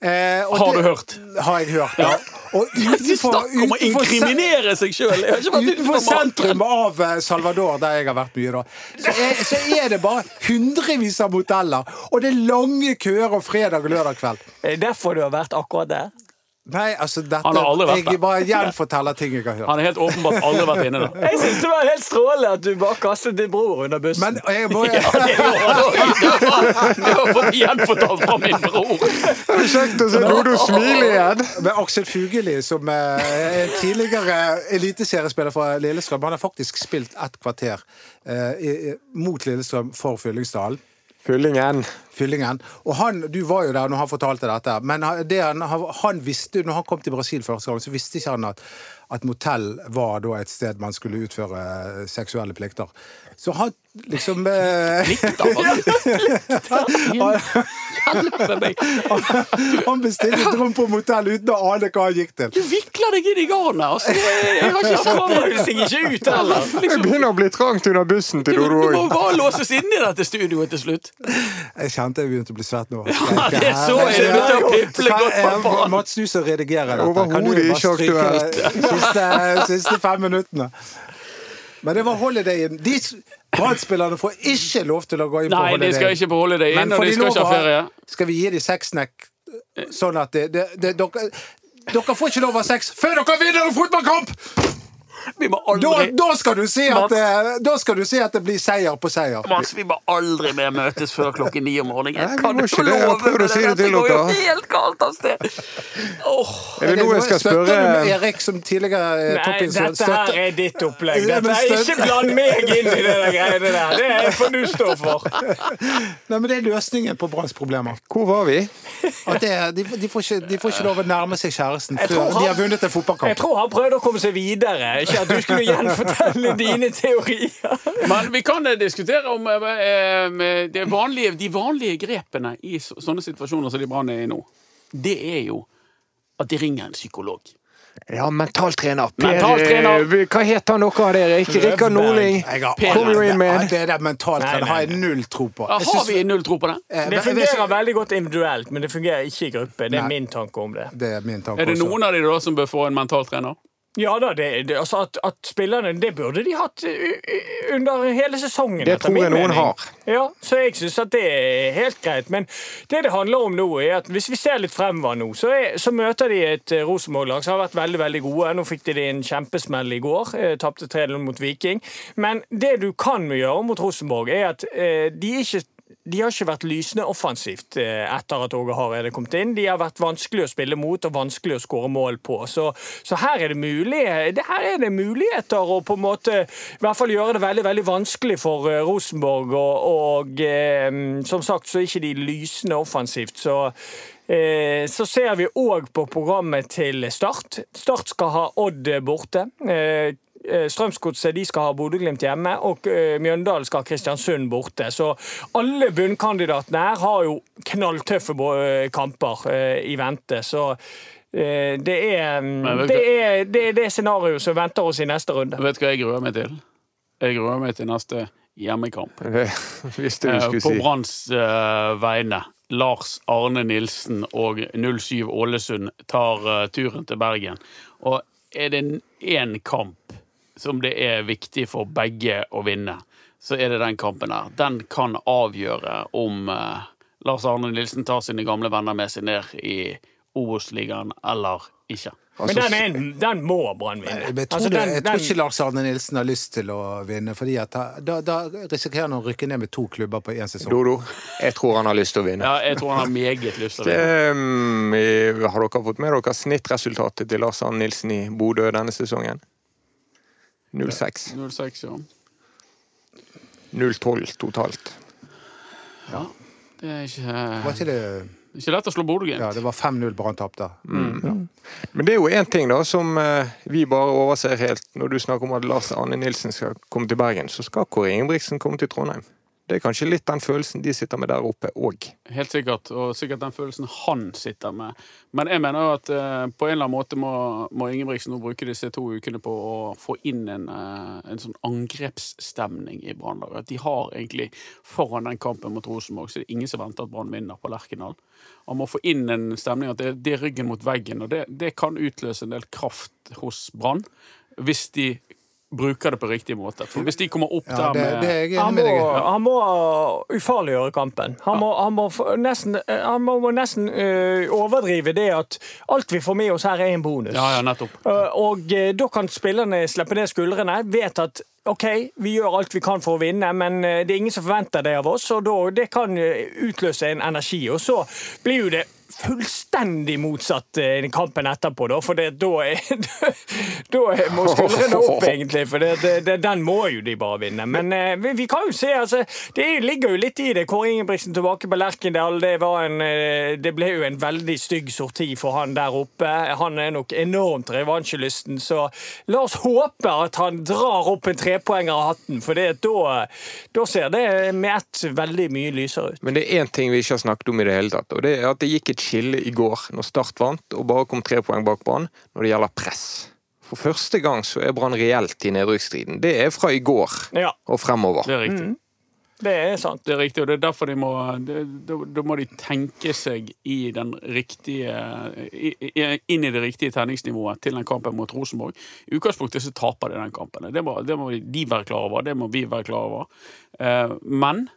eh, og Har det, du hørt? Har jeg hørt, ja. Og *laughs* utenfor, Snakk om å inkriminere seg sjøl! Utenfor sentrum av eh, Salvador, der jeg har vært mye, da, så er, så er det bare hundrevis av moteller. Og det er lange køer og fredag og lørdag kveld. Er det derfor du har vært akkurat der? Nei, altså dette Han har aldri vært Jeg der. bare gjenforteller ting jeg har hørt. Han har helt åpenbart aldri vært inne der. *laughs* Jeg syns det var helt strålende at du bare kastet din bror under bussen. Men jeg må, Ja, det var det var- det var gjenfortalt fra min bror. Kjekt å se Dodo smile igjen. med Aksel Fugelli, som eh, er tidligere eliteseriespiller fra Lillestrøm, han har faktisk spilt ett kvarter eh, mot Lillestrøm for Fyllingsdalen. Fyllingen. Fyllingen. Og han, Du var jo der når han fortalte dette, men han- han, han visste, når han kom til Brasil første gang, så visste ikke han at, at motell var da et sted man skulle utføre seksuelle plikter. Så han liksom eh, Hjelpe meg. Han bestilte et rom på motell uten å ane hva han gikk til. Du vikler deg inn i garnet. Altså. Jeg har ikke kommer seg ikke ut heller. Det begynner å bli trangt under bussen til Du, Dodo du må bare låses inne i dette studioet til slutt. Jeg kjente jeg begynte å bli svett nå. Ja, det så jeg, det begynte å piple godt på. Mats, du som redigerer dette, kan du Overhodet ikke stryke *laughs* siste, siste fem minuttene? Men det var holidayen. De s- Brann-spillerne får ikke lov til å gå inn på Nei, de skal ikke på Holiday Inn, og de skal ikke ha ferie. Skal vi gi dem sexsnack sånn at det, det, det, dere, dere får ikke lov å ha sex før dere vinner en fotballkamp! Vi må aldri da, skal du si at, det- da skal du si at det blir seier på seier. Mats, vi må aldri mer møtes før klokken ni om morgenen. Nei, Kan du ikke det. Jeg har å si det til dere. Det går jo helt galt av sted. Oh. Er det noe jeg skal Støtter du spørre Erik som tidligere eh, Nei, dette her er ditt opplegg. Dette er Ikke bland meg inn i det der greiene der. Det får du stå for. *laughs* Nei, men Det er løsningen på Branns problemer. Hvor var vi? At det, de, de, får ikke, de får ikke lov å nærme seg kjæresten før han- de har vunnet en fotballkamp. Jeg tror han prøvde å komme seg videre, ikke at du skulle gjenfortelle dine teorier. Men vi kan eh, diskutere om eh, eh, det vanlige, de vanlige grepene i sånne situasjoner som de Brann er i nå. Det er jo at de ringer en psykolog. Ja, mentaltrener. Per, Mentaltrener. hva het han dere av dere? Ikke Rikard har- Kom jo inn med en. Det der mentaltrener har jeg null tro på. Ja, Jeg har vi null tro på det? Det fungerer veldig godt individuelt, men det fungerer ikke i gruppe. Det er min tanke om det. Det er min tanke Er det også. noen av de da som bør få en mentaltrener? Ja da, det, det, altså at, at spillerne Det burde de hatt uh, uh, under hele sesongen. Det tror jeg noen mening. har. Ja, Så jeg syns at det er helt greit. Men det det handler om nå, er at hvis vi ser litt fremover nå, så, er, så møter de et eh, Rosenborg-lag som har vært veldig veldig gode. Nå fikk de en kjempesmell i går. Eh, Tapte 3-0 mot Viking. Men det du kan gjøre mot Rosenborg, er at eh, de ikke de har ikke vært lysende offensivt eh, etter at Åge Hareide kom inn. De har vært vanskelig å spille mot og vanskelig å skåre mål på. Så, så her, er mulig, her er det muligheter å på en måte i hvert fall gjøre det veldig veldig vanskelig for eh, Rosenborg. Og, og eh, som sagt så er ikke de lysende offensivt. Så Så ser vi òg på programmet til Start. Start skal ha Odd borte. Eh, Strømsgodset skal ha Bodø-Glimt hjemme, og eh, Mjøndalen skal ha Kristiansund borte. Så alle bunnkandidatene her har jo knalltøffe eh, kamper i vente. Så det er det, er, det, er det scenarioet som venter oss i neste runde. Vet du hva jeg gruer meg til? Jeg gruer meg til neste hjemmekamp. *laughs* Det du skulle si. På. Branns vegne. Lars Arne Nilsen og 07 Ålesund tar turen til Bergen. Og er det én kamp som det er viktig for begge å vinne, så er det den kampen her. Den kan avgjøre om eh, Lars Arne Nilsen tar sine gamle venner med seg ned i Obos-ligaen eller ikke. Men den, er, en- den må Brann vinne. Jeg tror, Altså, den- jeg tror den- ikke Lars Arne Nilsen har lyst til å vinne, fordi at da, da risikerer han å rykke ned med to klubber på én sesong. Dodo, jeg tror han har lyst til å vinne. Ja, jeg tror han har meget lyst til å vinne. Det, har dere fått med dere snittresultatet til Lars Arne Nilsen i Bodø denne sesongen? 0-6. 06, ja. 0-12 totalt. ja. Det er ikke, Var ikke det ikke lett å slå Bodø-Glimt. Ja, det var 5-0 Brann tapte. Men det er jo én ting da som eh, vi bare overser helt. Når du snakker om at Lars Arne Nilsen skal komme til Bergen, så skal Kåre Ingebrigtsen komme til Trondheim. Det er kanskje litt den følelsen de sitter med der oppe òg. Helt sikkert, og sikkert den følelsen han sitter med. Men jeg mener jo at eh, på en eller annen måte må, må Ingebrigtsen nå bruke disse to ukene på å få inn en, eh, en sånn angrepsstemning i Brannlaget. At de har egentlig foran den kampen mot Rosenborg, så det er ingen som venter at Brann vinner på Lerkendal. Han må få inn en stemning at det, det er ryggen mot veggen, og det, det kan utløse en del kraft hos Brann. Hvis de bruker det på riktig måte. For hvis de kommer opp Ja, der med det er jeg Han må, med deg han må ufarliggjøre kampen. Han må, han må nesten, han må må nesten øh, overdrive det at alt vi får med oss her, er en bonus. Ja, ja, nettopp. Uh, Og eh, da kan spillerne slippe ned skuldrene, vet at OK, vi gjør alt vi kan for å vinne, men eh, det er ingen som forventer det av oss, og da, det kan eh, utløse en energi. Og så blir jo det fullstendig motsatt eh, i kampen etterpå, da, for da, er, *laughs* er- må skuldrene opp, egentlig. For det, det, den må jo de bare vinne. Men eh, vi, vi kan jo se, altså Det ligger jo litt i det. Kåre Ingebrigtsen tilbake på Lerkendal. Det, var en, eh, det ble jo en veldig stygg sorti for han der oppe. Han er nok enormt revansjelysten, så la oss håpe at han drar opp en trepoenger av hatten, for da, da ser det med ett veldig mye lysere ut. Men det er én ting vi ikke har snakket om i det hele tatt, og det er at det gikk et skille i går når Start vant og bare kom tre poeng bak Brann når det gjelder press. For første gang så er Brann reelt i nedrykksstriden. Det er fra i går Ja. og fremover. Det er riktig. Det er sant. Det er riktig, og det er derfor de må de, de, de må de tenke seg i den riktige i, i, inn i det riktige tenningsnivået til den kampen mot Rosenborg. I utgangspunktet så taper de den kampen. Det må, det må de være klar over, det må vi være klar over. Eh, men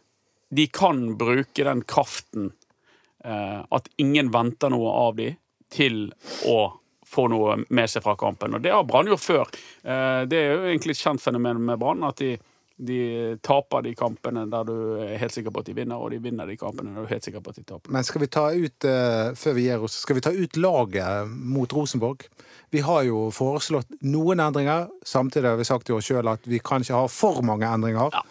de kan bruke den kraften at ingen venter noe av dem, til å få noe med seg fra kampen. Og det har Brann gjort før. Eh, det er jo egentlig et kjent fenomen med Brann at de de taper de kampene der du er helt sikker på at de vinner, og de vinner de kampene der du er helt sikker på at de taper. Men skal vi ta ut, eh, før vi gir oss, skal vi ta ut laget mot Rosenborg? Vi har jo foreslått noen endringer. Samtidig har vi sagt til oss sjøl at vi kan ikke ha for mange endringer. Ja.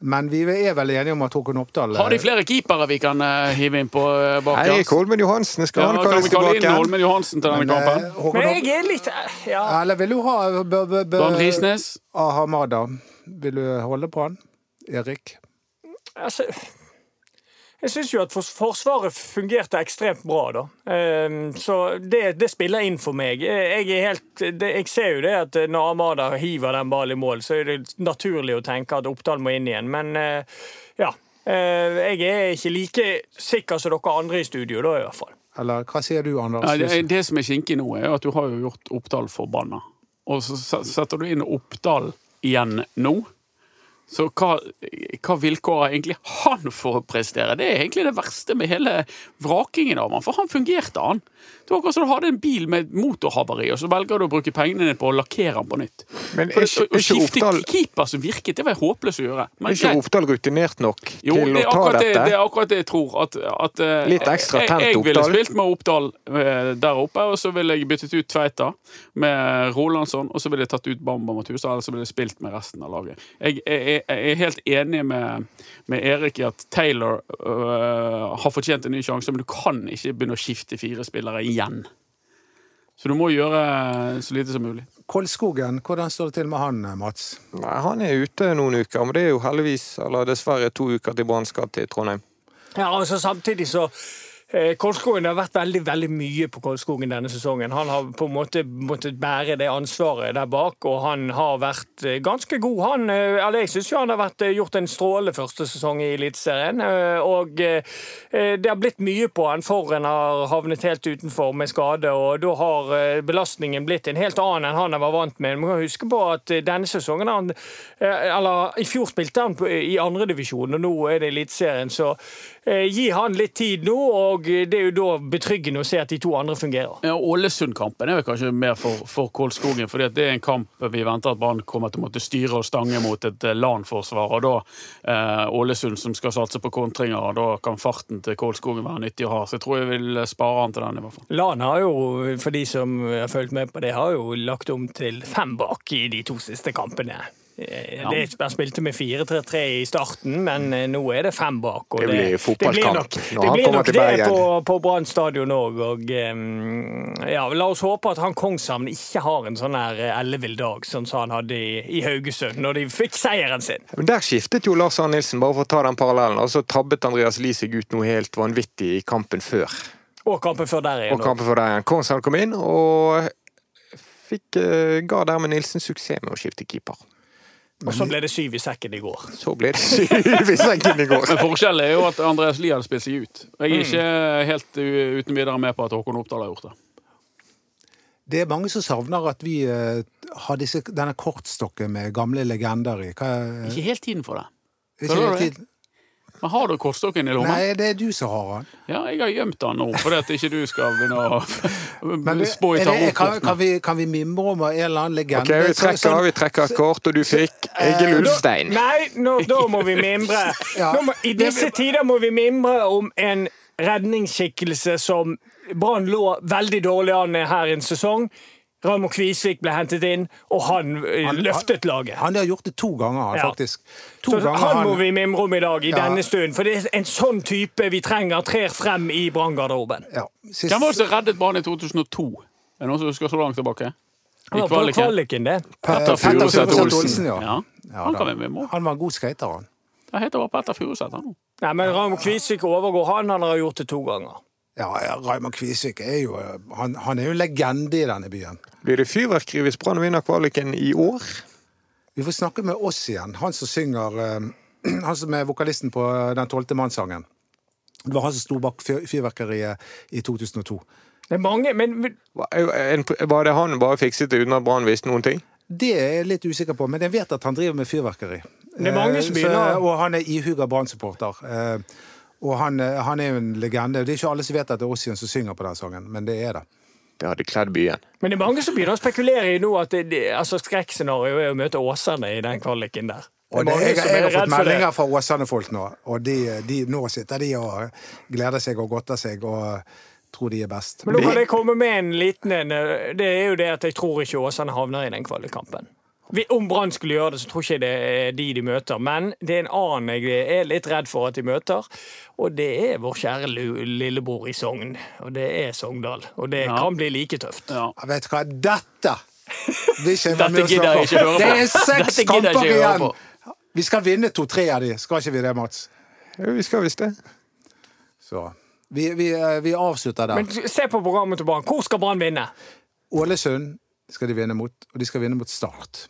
Men vi er vel enige om at Håkon Oppdal Har de flere keepere vi kan eh, hive inn på uh, bak Eirik oss? Holmen Johansen, skal Ja, han kan kalles vi kalle inn? Holmen Johansen til denne Men, eh, kampen? Håkon Men jeg er litt Ja. Eller vil du ha b- b- b- Dan Risnes? Ahamada? Vil du holde på han? Erik? Altså, jeg syns jo at Forsvaret fungerte ekstremt bra, da. Ehm, Så det, det spiller inn for meg. Jeg, er helt, det, jeg ser jo det at når Amada hiver den ballen i mål, så er det naturlig å tenke at Oppdal må inn igjen. Men eh, ja. Eh, Jeg er ikke like sikker som dere andre i studio, da, i hvert fall. Eller hva sier du, Anders? Ja, det, det som er kinkig nå, er at du har jo gjort Oppdal forbanna. Og så setter du inn Oppdal igjen nå. Så hva, hva vilkår egentlig han for å prestere? Det er egentlig det verste med hele vrakingen av han, for han fungerte, han. Det var akkurat som du hadde en bil med motorhavari, og så velger du å bruke pengene dine på å lakkere den på nytt. Men For er ikke- å, skifte Oppdal- keeper som virket, det var håpløst å gjøre. Men Er ikke greit. Oppdal rutinert nok Jo, til å ta det, dette? det er akkurat det jeg tror. At, at, eh, Litt ekstra tent jeg, jeg ville spilt med Oppdal eh, der oppe, og så ville jeg byttet ut Tveita med Rolandsson, og så ville jeg tatt ut Bamba Matusa, eller så ville jeg spilt med resten av laget. Jeg, jeg, jeg, jeg er helt enig med, med Erik i at Taylor øh, har fortjent en ny sjanse, men du kan ikke begynne å skifte fire spillere igjen. Så du må gjøre så lite som mulig. Kolskogen, hvordan står det til med han, Mats? Nei, han er ute noen uker, men det er jo heldigvis, eller dessverre, to uker til Brann skal til Trondheim. Ja, altså Samtidig så Kolskogen det har vært veldig veldig mye på Kolskogen denne sesongen. Han har på en måte måttet bære det ansvaret der bak, og han har vært eh, ganske god. Han, eh, eller Jeg syns han har vært, eh, gjort en strålende første sesong i Eliteserien. eh, Og eh, det har blitt mye på han for en har havnet helt utenfor med skade, og da har eh, belastningen blitt en helt annen enn han var vant med. Man må huske på at eh, denne sesongen han, eh, Eller i fjor spilte han i andredivisjon, og nå er det Eliteserien, så eh, gi han litt tid nå, og det er jo da betryggende å se at de to andre fungerer. Ja, Ålesund-kampen er vel kanskje mer for, for Kolskogen, fordi det er en kamp vi venter at Brann kommer til å måtte styre og stange mot et eh, LAN-forsvar. Og da eh, Ålesund som skal satse på kontringer, og da kan farten til Kolskogen være nyttig å ha. Så jeg tror jeg vil spare han til den, i hvert fall. Lan har jo, for de som har fulgt med på det, har jo lagt om til fem bak i de to siste kampene. Eh, Det, han spilte med 4-3-3 i starten, men eh, nå er det fem bak. Og Det blir fotballkamp nok, det blir nok det på, på Brann stadion òg. Og ja, la oss håpe at han Kongshamn ikke har en sånn her eh, ellevill dag, sånn som han hadde i, i Haugesund, når de fikk seieren sin. Men Der skiftet jo Lars Arne Nilsen, bare for å ta den parallellen. Og så tabbet Andreas Lie seg ut noe helt vanvittig i kampen før. Og kampen før der igjen. Og kampen før der igjen. Kongshamn kom inn og fikk, eh, ga dermed Nilsen suksess med å skifte keeper. Og så ble det syv i sekken i går. Så ble det syv i sekken i går. Men forskjellen er jo at Andreas Lie hadde spilt seg ut. Og jeg er ikke helt uten videre med på at Håkon Oppdal har gjort det. Det er mange som savner at vi eh, har disse, denne kortstokken med gamle legender i. Hva, Ikke helt tiden for det. ikke helt det? Men har du kortstokken i lomma? Nei, det er du som har den. Ja, jeg har gjemt den nå, fordi at ikke du skal begynne å *laughs* spå i kan, tarotkortene. kan, vi, kan vi mimre om en eller annen legende? Ok, vi trekker, sånn- vi trekker et kort, og du fikk Egil Ulstein. Nei, nå, da må vi mimre. *laughs* Ja. Nå må, I disse tider må vi mimre om en redningsskikkelse som Brann lå veldig dårlig an her i en sesong. Ramo Kvisvik ble hentet inn, og han, eh, Han- løftet laget. Han har gjort det to ganger, han, Ja. faktisk. To Så ganger han må vi mimre om i dag, i Ja. denne stund. For det er en sånn type vi trenger trer frem i Brann-garderoben. ja, sist, Hvem var det som reddet Brann i 2002? Er det noen som husker så langt tilbake? Han I ja, kvaliken? kvaliken, det. Petter Furuseth Olsen. ja. Ja, Ja, han kan vi. Han var en god skater, han. Det heter bare Petter Furuseth han nå. Nei, men Ramo Kvisvik overgår han. Han har gjort det to ganger. Ja, Raymond Kvisvik er jo han, han er jo en legende i denne byen. Blir det fyrverkeri hvis Brann vinner kvaliken i år? Vi får snakke med oss igjen. Han som synger eh, *clears throat* han som er vokalisten på Den tolvte mannssangen. Det var han som sto bak fyrverkeriet i 2002. Det er mange, men Var det han bare fikset det uten at Brann visste noen ting? Det er jeg litt usikker på, men jeg vet at han driver med fyrverkeri. Det er mange som Eh, begynner- så- Og han er ihuga Brann-supporter. Og han, eh, han er jo en legende. Det er ikke alle som vet at det er Ossian som synger på den sangen, men det er det. Det hadde kledd byen. Men det er mange som begynner å spekulere i nå at det, det, altså skrekkscenarioet er å møte Åsane i den kvaliken der. Og det, jeg, jeg har fått meldinger fra Åsane-folk nå, og de, de, nå sitter de og gleder seg og godter seg og tror de er best. Men nå kan jeg komme med en liten en. Det er jo det at jeg tror ikke Åsane havner i den kvalikkampen. Vi- Om Brann skulle gjøre det, så tror ikke jeg det er de de møter. Men det er en annen jeg er litt redd for at de møter, og det er vår kjære lillebror i Sogn. Og det er Sogndal. Og det Ja. kan bli like tøft. Ja. Ja, Vet du hva, dette vil ikke jeg være Dette med jeg snakke ikke om. Det er seks jeg kamper igjen! Vi skal vinne to-tre av de, skal ikke vi det, Mats? Jo, vi skal visst det. Så vi, vi, eh, vi avslutter der. Men se på programmet til Brann. Hvor skal Brann vinne? Ålesund skal de vinne mot, og de skal vinne mot Start.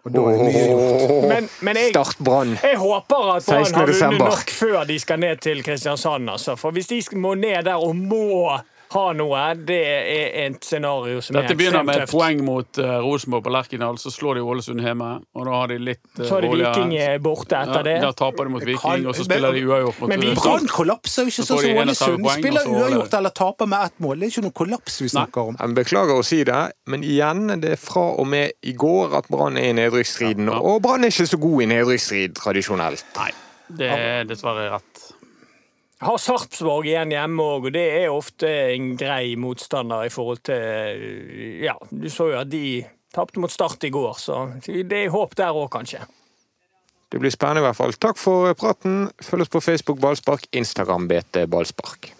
Og da er mye gjort. Men, men jeg, Start Brann. jeg håper at Brann har vunnet nok før de skal ned til Kristiansand. Altså. For hvis de må ned der og må ha noe, det er et scenario som Dette er begynner med et poeng mot uh, Rosenborg på Lerkendal, så slår de Ålesund hjemme. Og da har de litt uh, Så er det Viking eh, borte etter det. Ja, da taper de mot Viking, og så men- spiller de uavgjort mot Men Brann kollapser jo ikke Så sånn som Ålesund. De spiller uavgjort eller taper med ett mål. Det er ikke noe kollaps vi snakker om. Jeg beklager å si det, men igjen, det er fra og med i går at Brann er i nedrykksstriden. Ja, ja. Og Brann er ikke så god i nedrykksstrid tradisjonelt. Nei, det er dessverre rett. Har Sarpsborg igjen hjemme òg, og det er ofte en grei motstander i forhold til Ja, du så jo at de tapte mot Start i går, så det er håp der òg, kanskje. Det blir spennende i hvert fall. Takk for praten. Følg oss på Facebook Ballspark, Instagram BT Ballspark.